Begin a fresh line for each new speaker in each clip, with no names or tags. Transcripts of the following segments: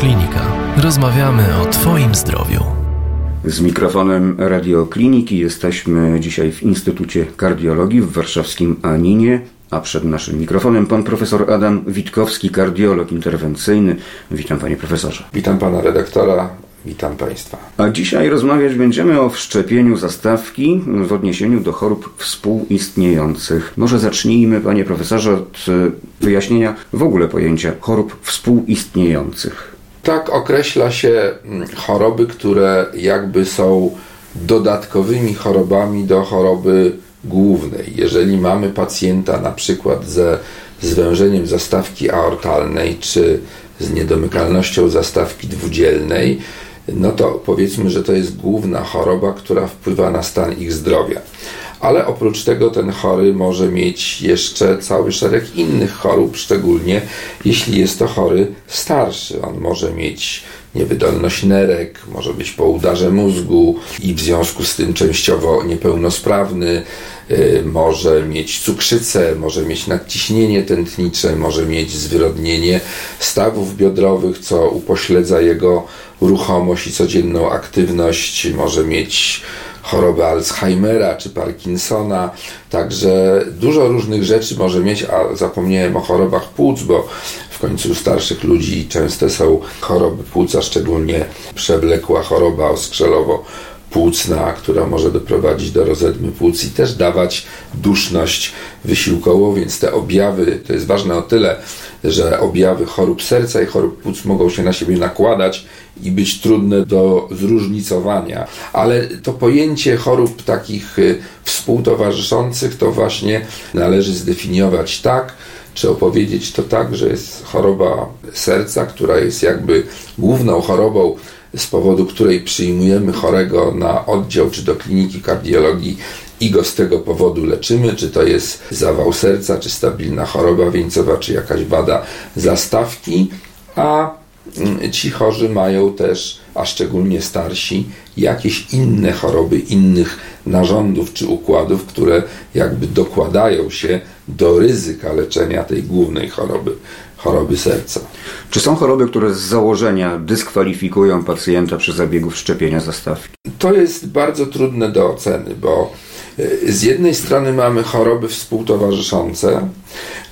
Radioklinika. Rozmawiamy o Twoim zdrowiu.
Z mikrofonem Radiokliniki jesteśmy dzisiaj w Instytucie Kardiologii w warszawskim Aninie, a przed naszym mikrofonem pan profesor Adam Witkowski, kardiolog interwencyjny. Witam panie profesorze.
Witam pana redaktora. Witam Państwa.
A dzisiaj rozmawiać będziemy o wszczepieniu zastawki w odniesieniu do chorób współistniejących. Może zacznijmy, panie profesorze, od wyjaśnienia w ogóle pojęcia chorób współistniejących.
Tak określa się mm, choroby, które jakby są dodatkowymi chorobami do choroby głównej. Jeżeli mamy pacjenta na przykład ze zwężeniem zastawki aortalnej czy z niedomykalnością zastawki dwudzielnej, no to powiedzmy, że to jest główna choroba, która wpływa na stan ich zdrowia. Ale oprócz tego ten chory może mieć jeszcze cały szereg innych chorób, szczególnie jeśli jest to chory starszy. On może mieć niewydolność nerek, może być po udarze mózgu i w związku z tym częściowo niepełnosprawny, y, może mieć cukrzycę, może mieć nadciśnienie tętnicze, może mieć zwyrodnienie stawów biodrowych, co upośledza jego ruchomość i codzienną aktywność, może mieć chorobę Alzheimera czy Parkinsona, także dużo różnych rzeczy może mieć, a zapomniałem o chorobach płuc, bo w końcu starszych ludzi często są choroby płuca, szczególnie przewlekła choroba oskrzelowo płucna, która może doprowadzić do rozedmy płuc i też dawać duszność wysiłkową, więc te objawy, to jest ważne o tyle, że objawy chorób serca i chorób płuc mogą się na siebie nakładać i być trudne do zróżnicowania, ale to pojęcie chorób takich y, współtowarzyszących to właśnie należy zdefiniować tak, czy opowiedzieć to tak, że jest choroba serca, która jest jakby główną chorobą z powodu której przyjmujemy chorego na oddział czy do kliniki kardiologii i go z tego powodu leczymy, czy to jest zawał serca, czy stabilna choroba wieńcowa, czy jakaś wada zastawki, a mm, ci chorzy mają też, a szczególnie starsi, jakieś inne choroby, innych narządów czy układów, które jakby dokładają się do ryzyka leczenia tej głównej choroby choroby serca.
Czy są choroby, które z założenia dyskwalifikują pacjenta przy zabiegu wszczepienia zastawki?
To jest bardzo trudne do oceny, bo z jednej strony mamy choroby współtowarzyszące,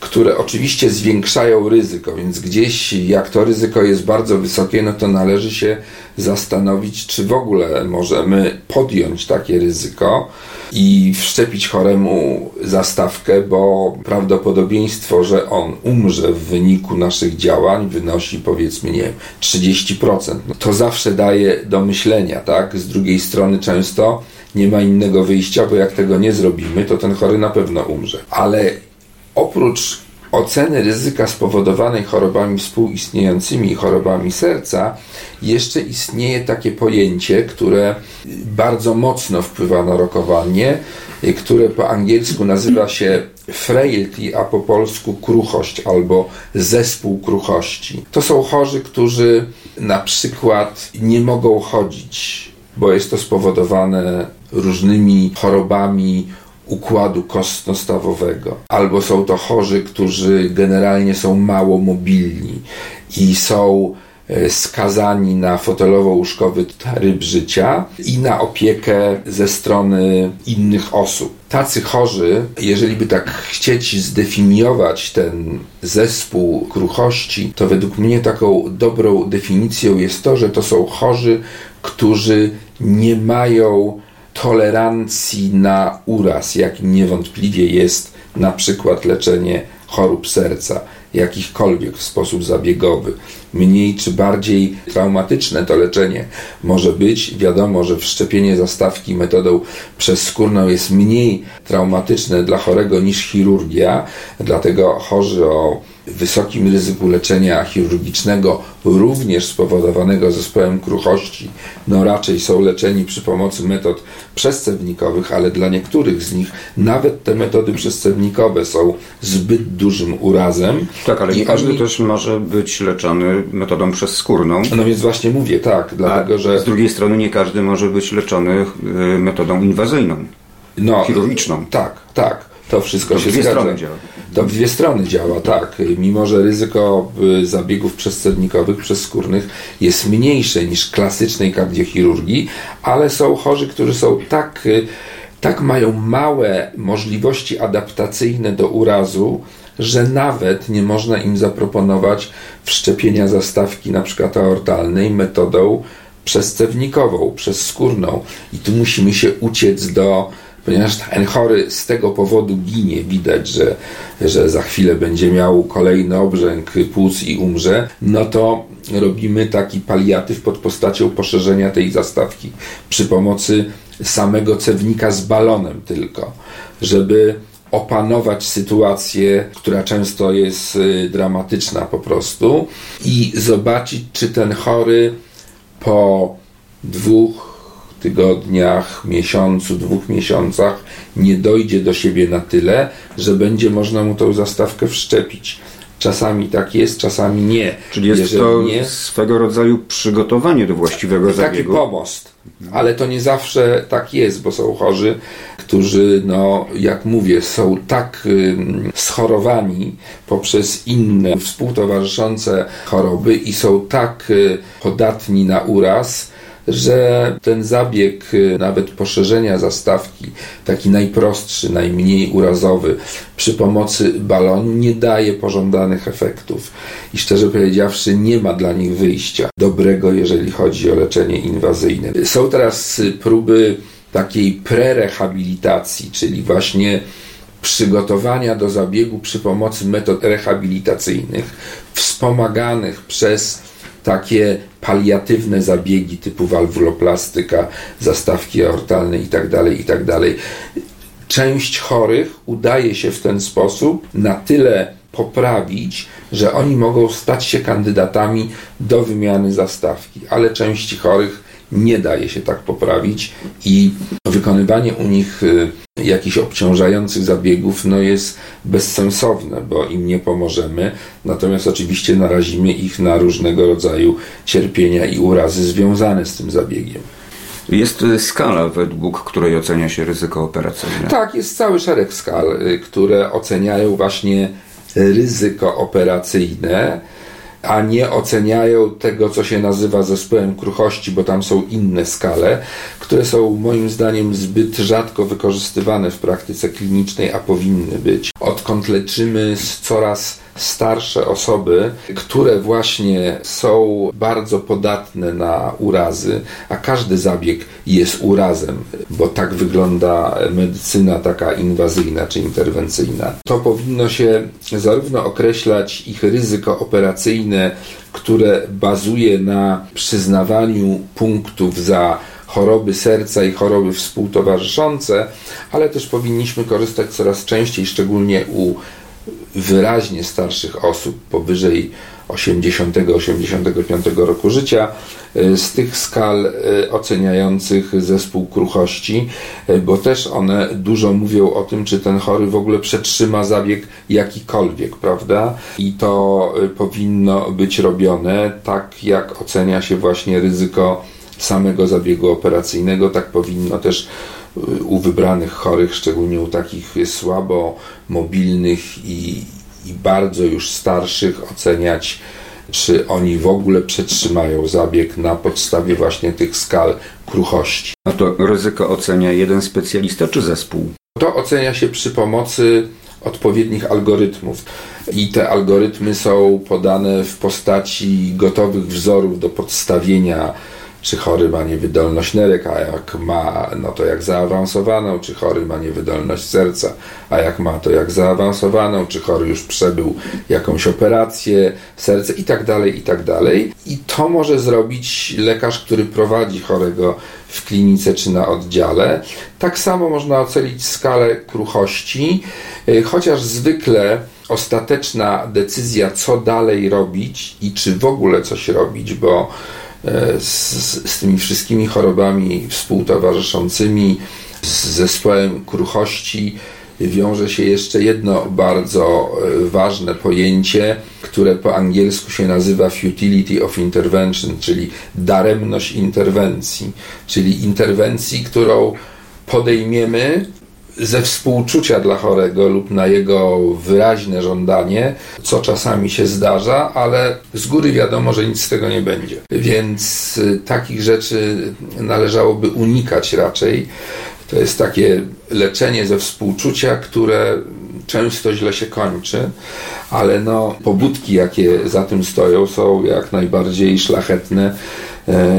które oczywiście zwiększają ryzyko, więc gdzieś jak to ryzyko jest bardzo wysokie, no to należy się zastanowić, czy w ogóle możemy podjąć takie ryzyko i wszczepić choremu zastawkę, bo prawdopodobieństwo, że on umrze w wyniku naszych działań wynosi powiedzmy, nie wiem, 30%. No to zawsze daje do myślenia, tak? Z drugiej strony często nie ma innego wyjścia, bo jak tego nie zrobimy, to ten chory na pewno umrze. Ale oprócz oceny ryzyka spowodowanej chorobami współistniejącymi i chorobami serca, jeszcze istnieje takie pojęcie, które bardzo mocno wpływa na rokowanie, które po angielsku nazywa się frailty, a po polsku kruchość albo zespół kruchości. To są chorzy, którzy na przykład nie mogą chodzić, bo jest to spowodowane różnymi chorobami układu kostno-stawowego, albo są to chorzy, którzy generalnie są mało mobilni i są skazani na fotelowo-łóżkowy tryb życia i na opiekę ze strony innych osób. Tacy chorzy, jeżeli by tak chcieć zdefiniować ten zespół kruchości, to według mnie taką dobrą definicją jest to, że to są chorzy, którzy nie mają tolerancji na uraz, jakim niewątpliwie jest na przykład leczenie chorób serca, jakichkolwiek w sposób zabiegowy. Mniej czy bardziej traumatyczne to leczenie może być. Wiadomo, że wszczepienie zastawki metodą przezskórną jest mniej traumatyczne dla chorego niż chirurgia, dlatego chorzy o wysokim ryzyku leczenia chirurgicznego, również spowodowanego zespołem kruchości, no raczej są leczeni przy pomocy metod przescewnikowych, ale dla niektórych z nich nawet te metody przescewnikowe są zbyt dużym urazem.
Tak, ale nie każdy oni... też może być leczony metodą przezskórną.
No więc właśnie mówię, tak, dlatego
A
że...
Z drugiej strony nie każdy może być leczony y, metodą inwazyjną, no, chirurgiczną.
Tak, tak To wszystko
to
się
dwie
zgadza.
strony działa.
To w dwie strony działa, tak. Mimo, że ryzyko y, zabiegów przezcednikowych, przezskórnych jest mniejsze niż klasycznej kardiochirurgii, ale są chorzy, którzy są tak, y, tak mają małe możliwości adaptacyjne do urazu, że nawet nie można im zaproponować wszczepienia zastawki na przykład aortalnej metodą przezcewnikową, przezskórną. I tu musimy się uciec do ponieważ ten chory z tego powodu ginie, widać, że, że za chwilę będzie miał kolejny obrzęk płuc i umrze, no to robimy taki paliatyw pod postacią poszerzenia tej zastawki. Przy pomocy samego cewnika z balonem tylko, żeby opanować sytuację, która często jest y, dramatyczna po prostu. I zobaczyć, czy ten chory po dwóch tygodniach, miesiącu, dwóch miesiącach nie dojdzie do siebie na tyle, że będzie można mu tą zastawkę wszczepić. Czasami tak jest, czasami nie.
Czyli jest
Jeżeli
to
nie,
swego rodzaju przygotowanie do właściwego
taki
zabiegu.
pomost. Ale to nie zawsze tak jest, bo są chorzy, którzy, no, jak mówię, są tak ym, schorowani poprzez inne współtowarzyszące choroby i są tak y, podatni na uraz, że ten zabieg y, nawet poszerzenia zastawki, taki najprostszy, najmniej urazowy, przy pomocy balonu nie daje pożądanych efektów. I szczerze powiedziawszy, nie ma dla nich wyjścia dobrego, jeżeli chodzi o leczenie inwazyjne. Są teraz y, próby takiej prerehabilitacji, czyli właśnie przygotowania do zabiegu przy pomocy metod rehabilitacyjnych, wspomaganych przez takie paliatywne zabiegi typu walwuloplastyka, zastawki aortalne itd., itd. Część chorych udaje się w ten sposób na tyle poprawić, że oni mogą stać się kandydatami do wymiany zastawki, ale części chorych nie daje się tak poprawić i wykonywanie u nich y, jakichś obciążających zabiegów no jest bezsensowne, bo im nie pomożemy, natomiast oczywiście narazimy ich na różnego rodzaju cierpienia i urazy związane z tym zabiegiem.
Jest y, skala, według której ocenia się ryzyko operacyjne.
Tak, jest cały szereg skal, y, które oceniają właśnie ryzyko operacyjne, a nie oceniają tego, co się nazywa zespołem kruchości, bo tam są inne skale, które są moim zdaniem zbyt rzadko wykorzystywane w praktyce klinicznej, a powinny być. Odkąd leczymy coraz starsze osoby, które właśnie są bardzo podatne na urazy, a każdy zabieg jest urazem, bo tak wygląda medycyna taka inwazyjna czy interwencyjna. To powinno się zarówno określać ich ryzyko operacyjne, które bazuje na przyznawaniu punktów za choroby serca i choroby współtowarzyszące, ale też powinniśmy korzystać coraz częściej, szczególnie u wyraźnie starszych osób powyżej 80-85 roku życia e, z tych skal e, oceniających zespół kruchości, e, bo też one dużo mówią o tym, czy ten chory w ogóle przetrzyma zabieg jakikolwiek, prawda? I to powinno być robione tak, jak ocenia się właśnie ryzyko samego zabiegu operacyjnego, tak powinno też u wybranych chorych, szczególnie u takich słabo mobilnych i, i bardzo już starszych, oceniać, czy oni w ogóle przetrzymają zabieg na podstawie właśnie tych skal kruchości.
A to ryzyko ocenia jeden specjalista czy zespół?
To ocenia się przy pomocy odpowiednich algorytmów. I te algorytmy są podane w postaci gotowych wzorów do podstawienia czy chory ma niewydolność nerek, a jak ma, no to jak zaawansowaną, czy chory ma niewydolność serca, a jak ma, to jak zaawansowaną, czy chory już przebył jakąś operację serca i tak dalej, i tak dalej. I to może zrobić lekarz, który prowadzi chorego w klinice czy na oddziale. Tak samo można ocenić skalę kruchości, y, chociaż zwykle ostateczna decyzja, co dalej robić i czy w ogóle coś robić, bo E, z, z tymi wszystkimi chorobami współtowarzyszącymi, z zespołem kruchości wiąże się jeszcze jedno bardzo e, ważne pojęcie, które po angielsku się nazywa futility of intervention, czyli daremność interwencji, czyli interwencji, którą podejmiemy ze współczucia dla chorego lub na jego wyraźne żądanie, co czasami się zdarza, ale z góry wiadomo, że nic z tego nie będzie. Więc y, takich rzeczy należałoby unikać raczej. To jest takie leczenie ze współczucia, które często źle się kończy, ale no, pobudki, jakie za tym stoją, są jak najbardziej szlachetne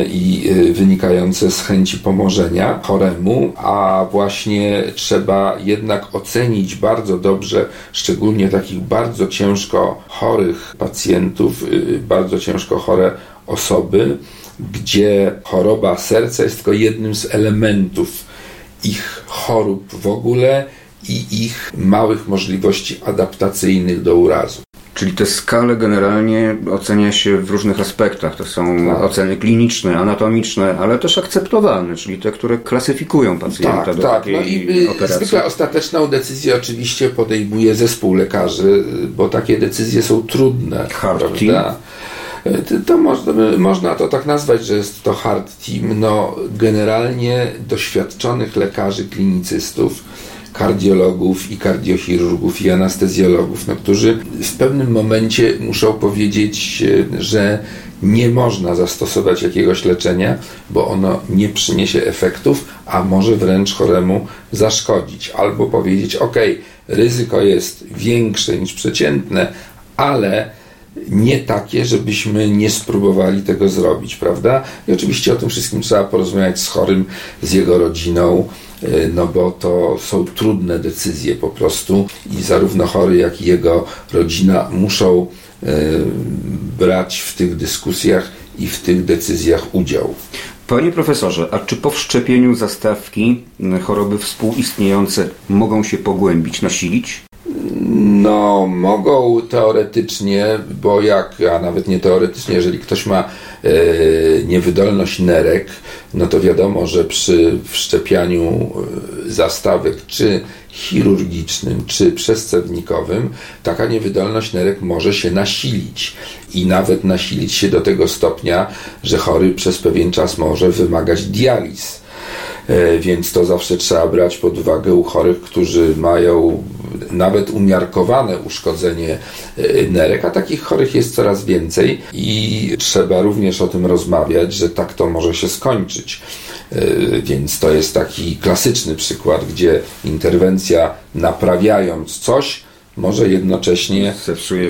i e, wynikające z chęci pomożenia choremu, a właśnie trzeba jednak ocenić bardzo dobrze, szczególnie takich bardzo ciężko chorych pacjentów, y, bardzo ciężko chore osoby, gdzie choroba serca jest tylko jednym z elementów ich chorób w ogóle i ich małych możliwości adaptacyjnych do urazu.
Czyli te skale generalnie ocenia się w różnych aspektach. To są tak. oceny kliniczne, anatomiczne, ale też akceptowalne, czyli te, które klasyfikują pacjenta
tak,
do
tak.
takiej
no i y,
operacji.
Zwykle ostateczną decyzję oczywiście podejmuje zespół lekarzy, bo takie decyzje są trudne.
Hard
prawda?
team.
Y, to można, można to tak nazwać, że jest to hard team. No, generalnie doświadczonych lekarzy, klinicystów, kardiologów i kardiochirurgów i anestezjologów, no, którzy w pewnym momencie muszą powiedzieć, e, że nie można zastosować jakiegoś leczenia, bo ono nie przyniesie efektów, a może wręcz choremu zaszkodzić. Albo powiedzieć, ok, ryzyko jest większe niż przeciętne, ale nie takie, żebyśmy nie spróbowali tego zrobić, prawda? I oczywiście o tym wszystkim trzeba porozmawiać z chorym, z jego rodziną, E, no bo to są trudne decyzje po prostu i zarówno chory, jak i jego rodzina muszą e, brać w tych dyskusjach i w tych decyzjach udział.
Panie profesorze, a czy po wszczepieniu zastawki choroby współistniejące mogą się pogłębić, nasilić?
No, mogą teoretycznie, bo jak, a nawet nie teoretycznie, jeżeli ktoś ma e, niewydolność nerek, no to wiadomo, że przy wszczepianiu e, zastawek czy chirurgicznym, czy przescewnikowym, taka niewydolność nerek może się nasilić i nawet nasilić się do tego stopnia, że chory przez pewien czas może wymagać dializ. E, więc to zawsze trzeba brać pod uwagę u chorych, którzy mają nawet umiarkowane uszkodzenie e, nerek, a takich chorych jest coraz więcej i trzeba również o tym rozmawiać, że tak to może się skończyć. E, więc to jest taki klasyczny przykład, gdzie interwencja naprawiając coś, może jednocześnie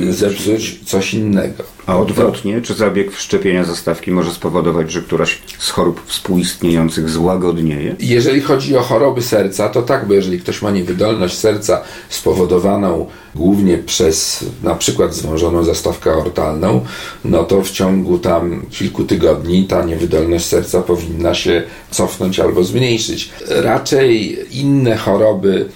zepsuć coś innego.
A odwrotnie, czy zabieg wszczepienia zastawki może spowodować, że któraś z chorób współistniejących złagodnieje?
Jeżeli chodzi o choroby serca, to tak, bo jeżeli ktoś ma niewydolność serca spowodowaną głównie przez na przykład zwężoną zastawkę aortalną, no to w ciągu tam kilku tygodni ta niewydolność serca powinna się cofnąć albo zmniejszyć. Raczej inne choroby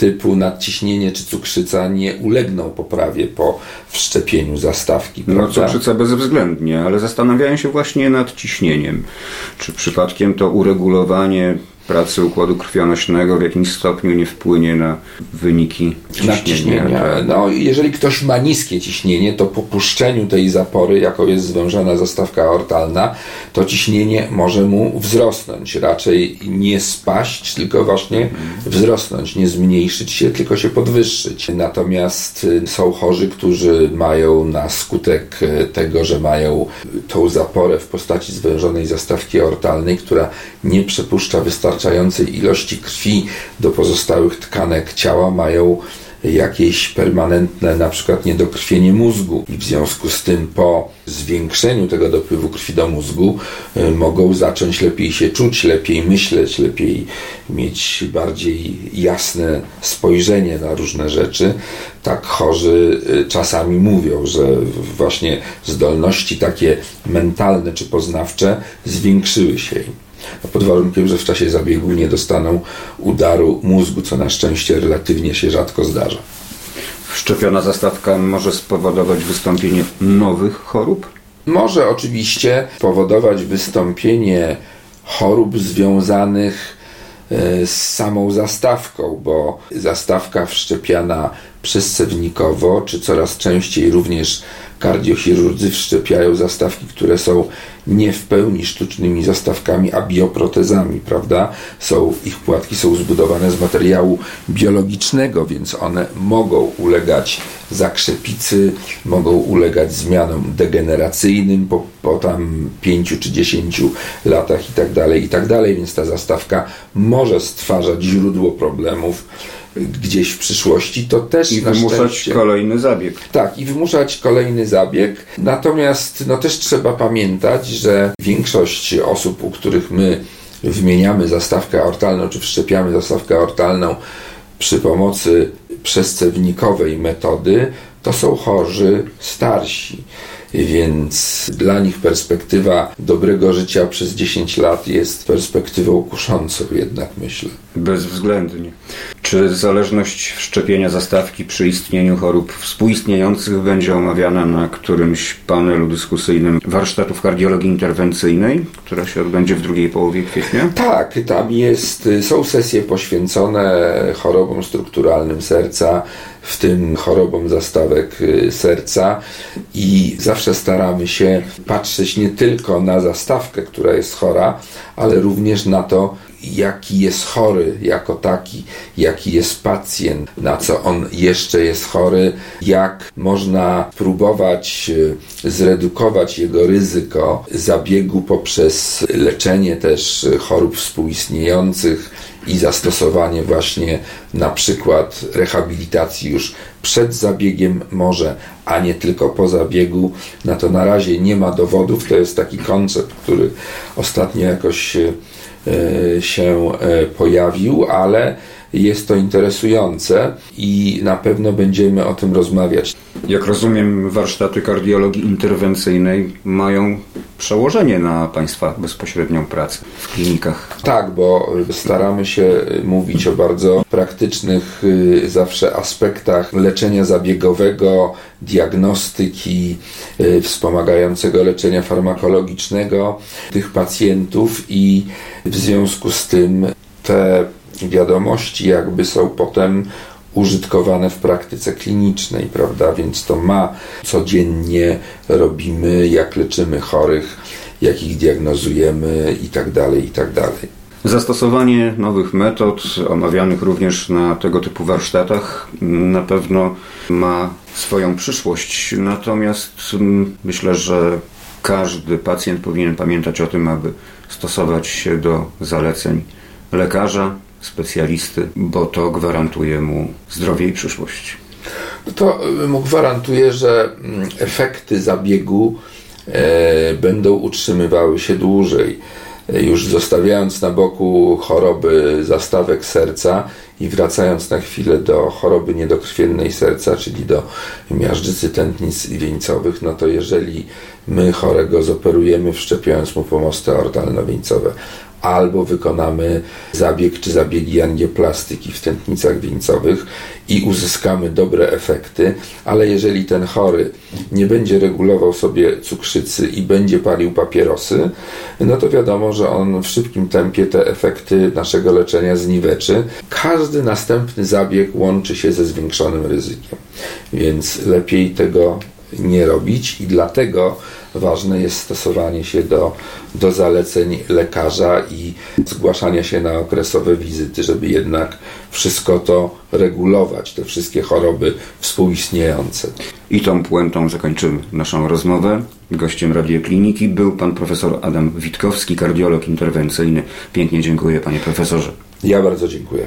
typu nadciśnienie czy cukrzyca nie ulegną poprawie po wszczepieniu zastawki.
No cukrzyca bezwzględnie, ale zastanawiałem się właśnie nad ciśnieniem. Czy przypadkiem to uregulowanie pracy układu krwionośnego w jakimś stopniu nie wpłynie na wyniki ciśnienia. ciśnienia.
Tak. No, jeżeli ktoś ma niskie ciśnienie, to po puszczeniu tej zapory, jaką jest zwężona zastawka aortalna, to ciśnienie może mu wzrosnąć. Raczej nie spaść, tylko właśnie wzrosnąć, nie zmniejszyć się, tylko się podwyższyć. Natomiast y, są chorzy, którzy mają na skutek y, tego, że mają tą zaporę w postaci zwężonej zastawki aortalnej, która nie przepuszcza wystarczająco wystarczającej ilości krwi do pozostałych tkanek ciała mają jakieś permanentne na przykład niedokrwienie mózgu i w związku z tym po zwiększeniu tego dopływu krwi do mózgu y, mogą zacząć lepiej się czuć, lepiej myśleć, lepiej mieć bardziej jasne spojrzenie na różne rzeczy. Tak chorzy y, czasami mówią, że właśnie zdolności takie mentalne czy poznawcze zwiększyły się pod warunkiem, że w czasie zabiegu nie dostaną udaru mózgu, co na szczęście relatywnie się rzadko zdarza.
Wszczepiona zastawka może spowodować wystąpienie nowych chorób?
Może oczywiście spowodować wystąpienie chorób związanych e, z samą zastawką, bo zastawka wszczepiana przescewnikowo, czy coraz częściej również kardiochirurdzy wszczepiają zastawki, które są nie w pełni sztucznymi zastawkami, a bioprotezami, prawda? Są, ich płatki są zbudowane z materiału biologicznego, więc one mogą ulegać zakrzepicy, mogą ulegać zmianom degeneracyjnym po, po tam 5 czy 10 latach i tak dalej, i tak dalej, więc ta zastawka może stwarzać źródło problemów gdzieś w przyszłości, to też
I wymuszać szczęście, kolejny zabieg.
Tak, i wymuszać kolejny zabieg. Natomiast no też trzeba pamiętać, że większość osób, u których my wymieniamy zastawkę aortalną, czy wszczepiamy zastawkę aortalną przy pomocy przescewnikowej metody, to są chorzy starsi więc dla nich perspektywa dobrego życia przez 10 lat jest perspektywą kuszącą jednak myślę.
Bezwzględnie. Czy zależność wszczepienia zastawki przy istnieniu chorób współistniejących będzie omawiana na którymś panelu dyskusyjnym warsztatów kardiologii interwencyjnej, która się odbędzie w drugiej połowie kwietnia?
Tak, tam jest, są sesje poświęcone chorobom strukturalnym serca, w tym chorobom zastawek y, serca i zawsze staramy się patrzeć nie tylko na zastawkę, która jest chora, ale również na to, jaki jest chory jako taki, jaki jest pacjent, na co on jeszcze jest chory, jak można próbować e, zredukować jego ryzyko zabiegu poprzez leczenie też chorób współistniejących i zastosowanie właśnie na przykład rehabilitacji już przed zabiegiem może, a nie tylko po zabiegu. Na to na razie nie ma dowodów. To jest taki koncept, który ostatnio jakoś E, się e, pojawił, ale jest to interesujące i na pewno będziemy o tym rozmawiać.
Jak rozumiem, warsztaty kardiologii interwencyjnej mają przełożenie na Państwa bezpośrednią pracę w klinikach.
Tak, bo staramy się mówić o bardzo praktycznych y, zawsze aspektach leczenia zabiegowego, diagnostyki, y, wspomagającego leczenia farmakologicznego tych pacjentów i w związku z tym te wiadomości jakby są potem użytkowane w praktyce klinicznej, prawda? Więc to ma codziennie robimy, jak leczymy chorych, jak ich diagnozujemy i tak dalej, i tak dalej.
Zastosowanie nowych metod, omawianych również na tego typu warsztatach, na pewno ma swoją przyszłość. Natomiast mm, myślę, że każdy pacjent powinien pamiętać o tym, aby stosować się do zaleceń lekarza, specjalisty, bo to gwarantuje mu zdrowie i przyszłość.
No to y, mu gwarantuje, że mm, efekty zabiegu e, będą utrzymywały się dłużej. E, już zostawiając na boku choroby zastawek serca i wracając na chwilę do choroby niedokrwiennej serca, czyli do miażdżycy tętnic wieńcowych, no to jeżeli my chorego zoperujemy wszczepiając mu pomosty aortalno-wieńcowe, albo wykonamy zabieg czy zabiegi angioplastyki w tętnicach wieńcowych i uzyskamy dobre efekty, ale jeżeli ten chory nie będzie regulował sobie cukrzycy i będzie palił papierosy, no to wiadomo, że on w szybkim tempie te efekty naszego leczenia zniweczy. Każdy następny zabieg łączy się ze zwiększonym ryzykiem, więc lepiej tego nie robić i dlatego ważne jest stosowanie się do, do zaleceń lekarza i zgłaszania się na okresowe wizyty, żeby jednak wszystko to regulować, te wszystkie choroby współistniejące.
I tą puentą zakończymy naszą rozmowę. Gościem Radiokliniki był pan profesor Adam Witkowski, kardiolog interwencyjny. Pięknie dziękuję panie profesorze.
Ja bardzo dziękuję.